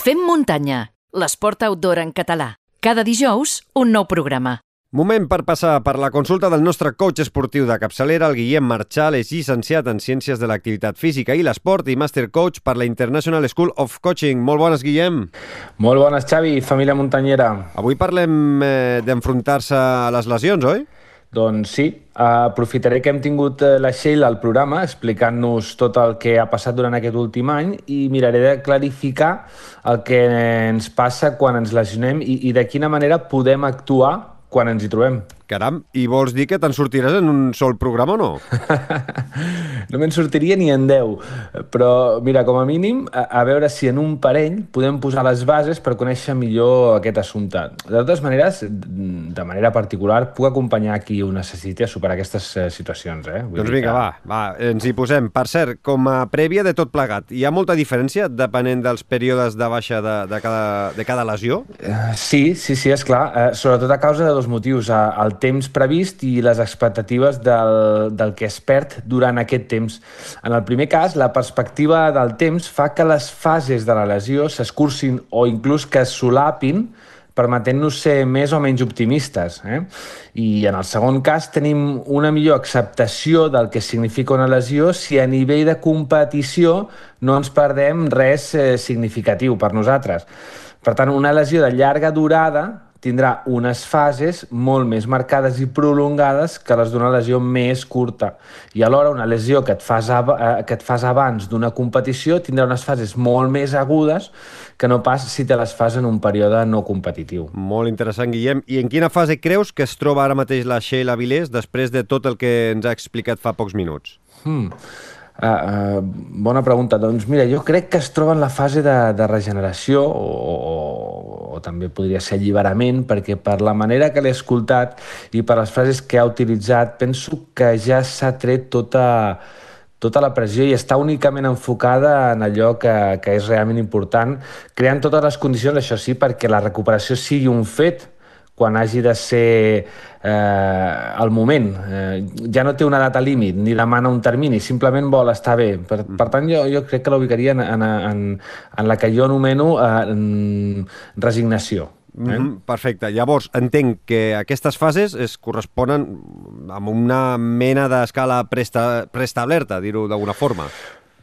Fem muntanya, l'esport outdoor en català. Cada dijous, un nou programa. Moment per passar per la consulta del nostre coach esportiu de capçalera, el Guillem Marchal, és llicenciat en Ciències de l'Activitat Física i l'Esport i Master Coach per la International School of Coaching. Molt bones, Guillem. Molt bones, Xavi, família muntanyera. Avui parlem eh, d'enfrontar-se a les lesions, oi? Doncs sí, aprofitaré que hem tingut eh, la Sheila al programa explicant-nos tot el que ha passat durant aquest últim any i miraré de clarificar el que ens passa quan ens lesionem i, i de quina manera podem actuar quan ens hi trobem. Caram, i vols dir que te'n sortiràs en un sol programa o no? no me'n sortiria ni en 10, però mira, com a mínim, a, a veure si en un parell podem posar les bases per conèixer millor aquest assumpte. De totes maneres, de manera particular, puc acompanyar qui ho necessiti a superar aquestes eh, situacions. Eh? Vull doncs vinga, que... va, va, ens hi posem. Per cert, com a prèvia de tot plegat, hi ha molta diferència depenent dels períodes de baixa de, de, cada, de cada lesió? Uh, sí, sí, sí, és clar. Uh, sobretot a causa de dos motius. El temps previst i les expectatives del, del que es perd durant aquest temps. En el primer cas, la perspectiva del temps fa que les fases de la lesió s'escurcin o inclús que es solapin permetent-nos ser més o menys optimistes. Eh? I en el segon cas tenim una millor acceptació del que significa una lesió si a nivell de competició no ens perdem res eh, significatiu per nosaltres. Per tant, una lesió de llarga durada tindrà unes fases molt més marcades i prolongades que les d'una lesió més curta. I alhora una lesió que et fas, ab eh, que et fas abans d'una competició tindrà unes fases molt més agudes que no pas si te les fas en un període no competitiu. Molt interessant, Guillem. I en quina fase creus que es troba ara mateix la Sheila Vilés després de tot el que ens ha explicat fa pocs minuts? Hmm. Uh, uh, bona pregunta. Doncs mira, jo crec que es troba en la fase de, de regeneració o, o, o també podria ser alliberament, perquè per la manera que l'he escoltat i per les frases que ha utilitzat, penso que ja s'ha tret tota, tota la pressió i està únicament enfocada en allò que, que és realment important, creant totes les condicions, això sí, perquè la recuperació sigui un fet, quan hagi de ser eh, el moment. Eh, ja no té una data límit ni demana un termini, simplement vol estar bé. Per, per tant, jo, jo crec que l'ubicaria en, en, en, en la que jo anomeno eh, resignació. Eh? Mm -hmm, perfecte. Llavors, entenc que aquestes fases es corresponen amb una mena d'escala presta, preestablerta, dir-ho d'alguna forma.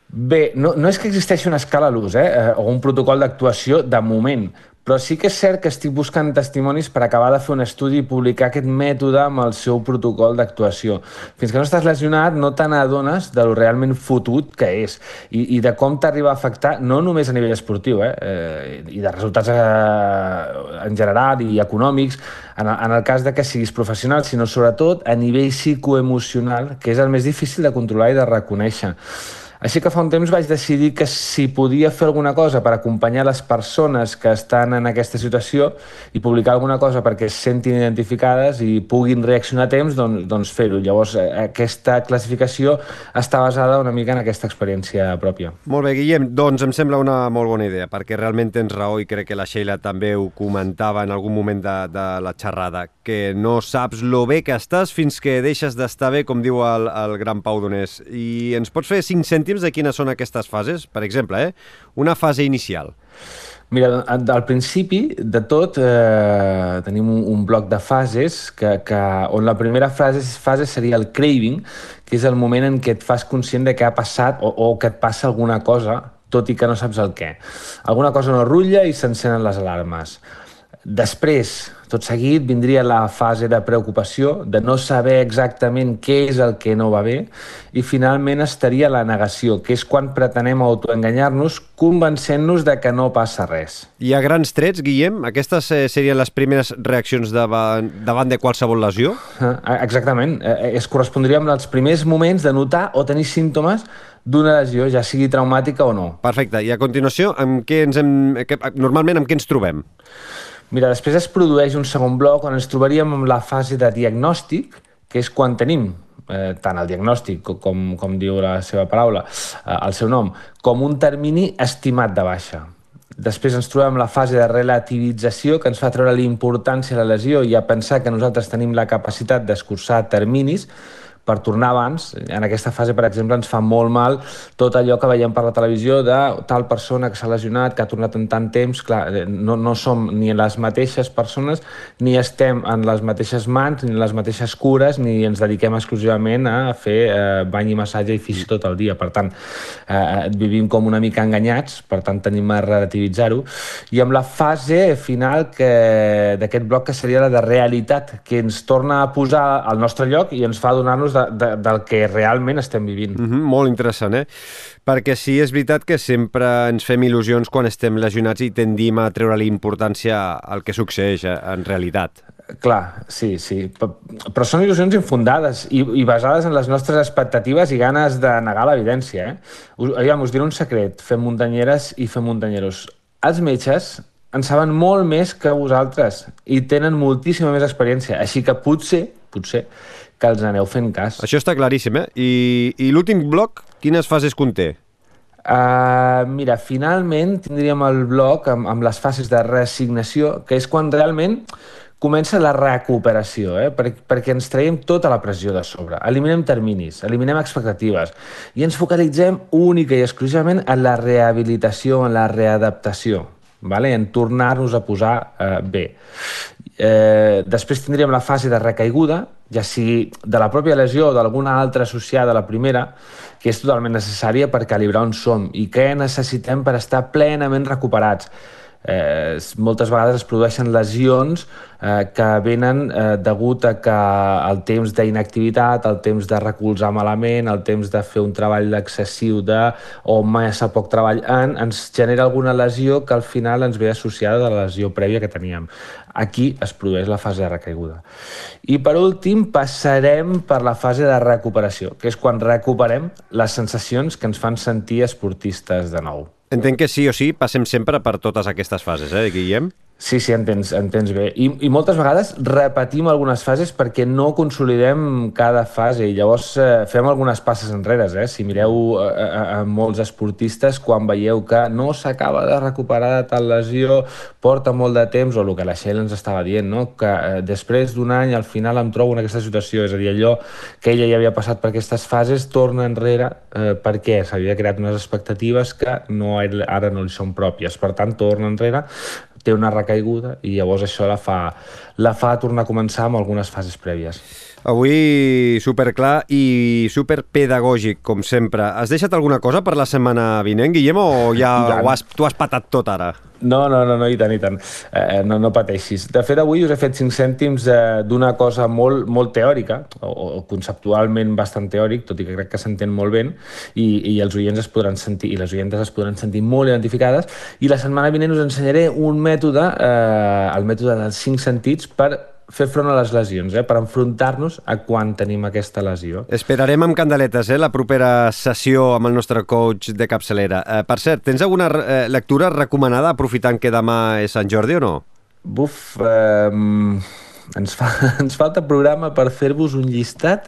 Bé, no, no és que existeixi una escala a l'ús, eh, eh o un protocol d'actuació de moment, però sí que és cert que estic buscant testimonis per acabar de fer un estudi i publicar aquest mètode amb el seu protocol d'actuació. Fins que no estàs lesionat no te n'adones de lo realment fotut que és i, i de com t'arriba a afectar no només a nivell esportiu eh, eh, i de resultats eh, en general i econòmics en, en el cas de que siguis professional, sinó sobretot a nivell psicoemocional, que és el més difícil de controlar i de reconèixer. Així que fa un temps vaig decidir que si podia fer alguna cosa per acompanyar les persones que estan en aquesta situació i publicar alguna cosa perquè es sentin identificades i puguin reaccionar a temps, doncs, doncs fer-ho. Llavors, eh, aquesta classificació està basada una mica en aquesta experiència pròpia. Molt bé, Guillem, doncs em sembla una molt bona idea, perquè realment tens raó i crec que la Sheila també ho comentava en algun moment de, de la xerrada, que no saps lo bé que estàs fins que deixes d'estar bé, com diu el, el gran Pau Donés. I ens pots fer 5 cèntims cèntims de quines són aquestes fases? Per exemple, eh? una fase inicial. Mira, al principi de tot eh, tenim un, un bloc de fases que, que, on la primera fase, fase seria el craving, que és el moment en què et fas conscient de que ha passat o, o que et passa alguna cosa, tot i que no saps el què. Alguna cosa no rutlla i s'encenen les alarmes. Després, tot seguit vindria la fase de preocupació, de no saber exactament què és el que no va bé, i finalment estaria la negació, que és quan pretenem autoenganyar-nos convencent-nos de que no passa res. I a grans trets, Guillem, aquestes eh, serien les primeres reaccions davant, davant de qualsevol lesió? Ah, exactament. Eh, eh, es correspondria amb els primers moments de notar o tenir símptomes d'una lesió, ja sigui traumàtica o no. Perfecte. I a continuació, amb què ens hem, normalment amb què ens trobem? Mira, després es produeix un segon bloc on ens trobaríem amb la fase de diagnòstic, que és quan tenim eh, tant el diagnòstic com, com diu la seva paraula, eh, el seu nom, com un termini estimat de baixa. Després ens trobem la fase de relativització que ens fa treure l'importància de la lesió i a pensar que nosaltres tenim la capacitat d'escurçar terminis, per tornar abans. En aquesta fase, per exemple, ens fa molt mal tot allò que veiem per la televisió de tal persona que s'ha lesionat, que ha tornat en tant temps. Clar, eh, no, no som ni les mateixes persones, ni estem en les mateixes mans, ni en les mateixes cures, ni ens dediquem exclusivament a fer eh, bany i massatge i fisi tot el dia. Per tant, eh, vivim com una mica enganyats, per tant tenim a relativitzar-ho. I amb la fase final d'aquest bloc que seria la de realitat, que ens torna a posar al nostre lloc i ens fa donar-nos de, de, del que realment estem vivint. Mm -hmm, molt interessant, eh? Perquè sí, és veritat que sempre ens fem il·lusions quan estem lesionats i tendim a treure-li importància al que succeeix eh, en realitat. Clar, sí, sí. Però són il·lusions infundades i, i basades en les nostres expectatives i ganes de negar l'evidència. Eh? Us, aviam, us diré un secret. Fem muntanyeres i fem muntanyeros. Els metges en saben molt més que vosaltres i tenen moltíssima més experiència. Així que potser, potser, que els aneu fent cas. Això està claríssim, eh? I, i l'últim bloc, quines fases conté? Uh, mira, finalment tindríem el bloc amb, amb les fases de reassignació, que és quan realment comença la recuperació, eh? Per, perquè ens traiem tota la pressió de sobre, eliminem terminis, eliminem expectatives i ens focalitzem única i exclusivament en la rehabilitació, en la readaptació, vale? en tornar-nos a posar eh, bé. Eh, després tindríem la fase de recaiguda, ja sigui de la pròpia lesió o d'alguna altra associada a la primera, que és totalment necessària per calibrar on som i què necessitem per estar plenament recuperats eh, moltes vegades es produeixen lesions eh, que venen eh, degut a que el temps d'inactivitat, el temps de recolzar malament, el temps de fer un treball excessiu de, o massa poc treball en, ens genera alguna lesió que al final ens ve associada de la lesió prèvia que teníem. Aquí es produeix la fase de recaiguda. I per últim passarem per la fase de recuperació, que és quan recuperem les sensacions que ens fan sentir esportistes de nou. Entenc que sí o sí passem sempre per totes aquestes fases, eh, Guillem? Sí, sí, entens, entens bé. I, I moltes vegades repetim algunes fases perquè no consolidem cada fase i llavors eh, fem algunes passes enrere. Eh? Si mireu a, a, a molts esportistes, quan veieu que no s'acaba de recuperar de tal lesió, porta molt de temps, o el que la Sheila ens estava dient, no? que eh, després d'un any al final em trobo en aquesta situació, és a dir, allò que ella ja havia passat per aquestes fases torna enrere eh, perquè s'havia creat unes expectatives que no, ara no li són pròpies. Per tant, torna enrere té una recaiguda i llavors això la fa, la fa tornar a començar amb algunes fases prèvies. Avui superclar i superpedagògic, com sempre. Has deixat alguna cosa per la setmana vinent, Guillem, o ja ho has, tu has patat tot ara? No, no, no, no, i tant, i tant. Eh, no, no pateixis. De fet, avui us he fet 5 cèntims eh, d'una cosa molt, molt teòrica, o, o conceptualment bastant teòric, tot i que crec que s'entén molt bé, i, i els oients es podran sentir, i les oientes es podran sentir molt identificades, i la setmana vinent us ensenyaré un mètode, eh, el mètode dels 5 sentits, per fer front a les lesions, eh? per enfrontar-nos a quan tenim aquesta lesió. Esperarem amb candeletes eh? la propera sessió amb el nostre coach de capçalera. Eh, per cert, tens alguna eh, lectura recomanada aprofitant que demà és Sant Jordi o no? Buf, eh, ens, fa, ens falta programa per fer-vos un llistat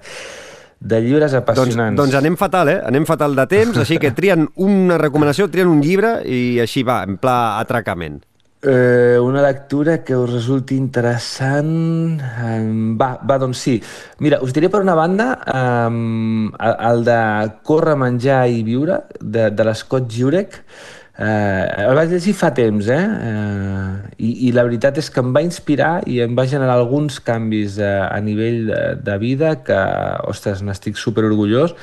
de llibres doncs, apassionants. Doncs, doncs anem fatal, eh? Anem fatal de temps, així que trien una recomanació, trien un llibre i així va, en pla atracament. Eh, una lectura que us resulti interessant... Um, va, va, doncs sí. Mira, us diré per una banda um, el de Córrer, menjar i viure, de, de l'Scott Jurek. Eh, el vaig llegir fa temps, eh? eh? I, I la veritat és que em va inspirar i em va generar alguns canvis eh, a nivell de, de vida que, ostres, n'estic super orgullós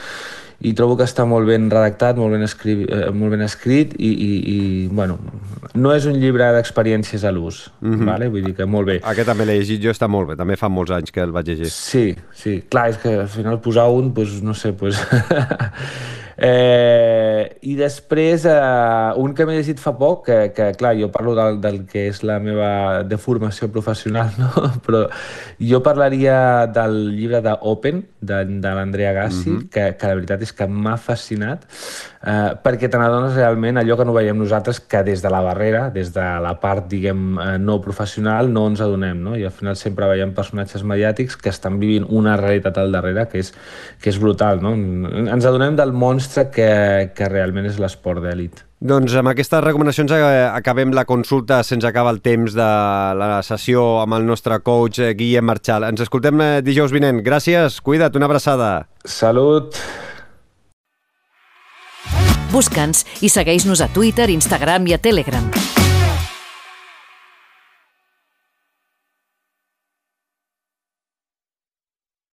i trobo que està molt ben redactat, molt ben, escrit, eh, molt ben escrit i, i, i, bueno, no és un llibre d'experiències a l'ús, mm -hmm. vale? vull dir que molt bé. Aquest també l'he llegit jo, està molt bé, també fa molts anys que el vaig llegir. Sí, sí, clar, és que al final posar un, doncs, no sé, doncs... Eh, I després, eh, un que m'he llegit fa poc, que, que clar, jo parlo del, del que és la meva deformació professional, no? però jo parlaria del llibre de Open, de, de l'Andrea Gassi, mm -hmm. que, que la veritat és que m'ha fascinat. Eh, perquè te n'adones realment allò que no veiem nosaltres, que des de la barrera, des de la part, diguem, eh, no professional, no ens adonem, no? I al final sempre veiem personatges mediàtics que estan vivint una realitat al darrere que és, que és brutal, no? Ens adonem del monstre que, que realment és l'esport d'èlit. Doncs amb aquestes recomanacions eh, acabem la consulta, se'ns acaba el temps de la sessió amb el nostre coach eh, Guillem Marchal. Ens escoltem dijous vinent. Gràcies, cuida't, una abraçada. Salut! Busca'ns i segueix-nos a Twitter, Instagram i a Telegram.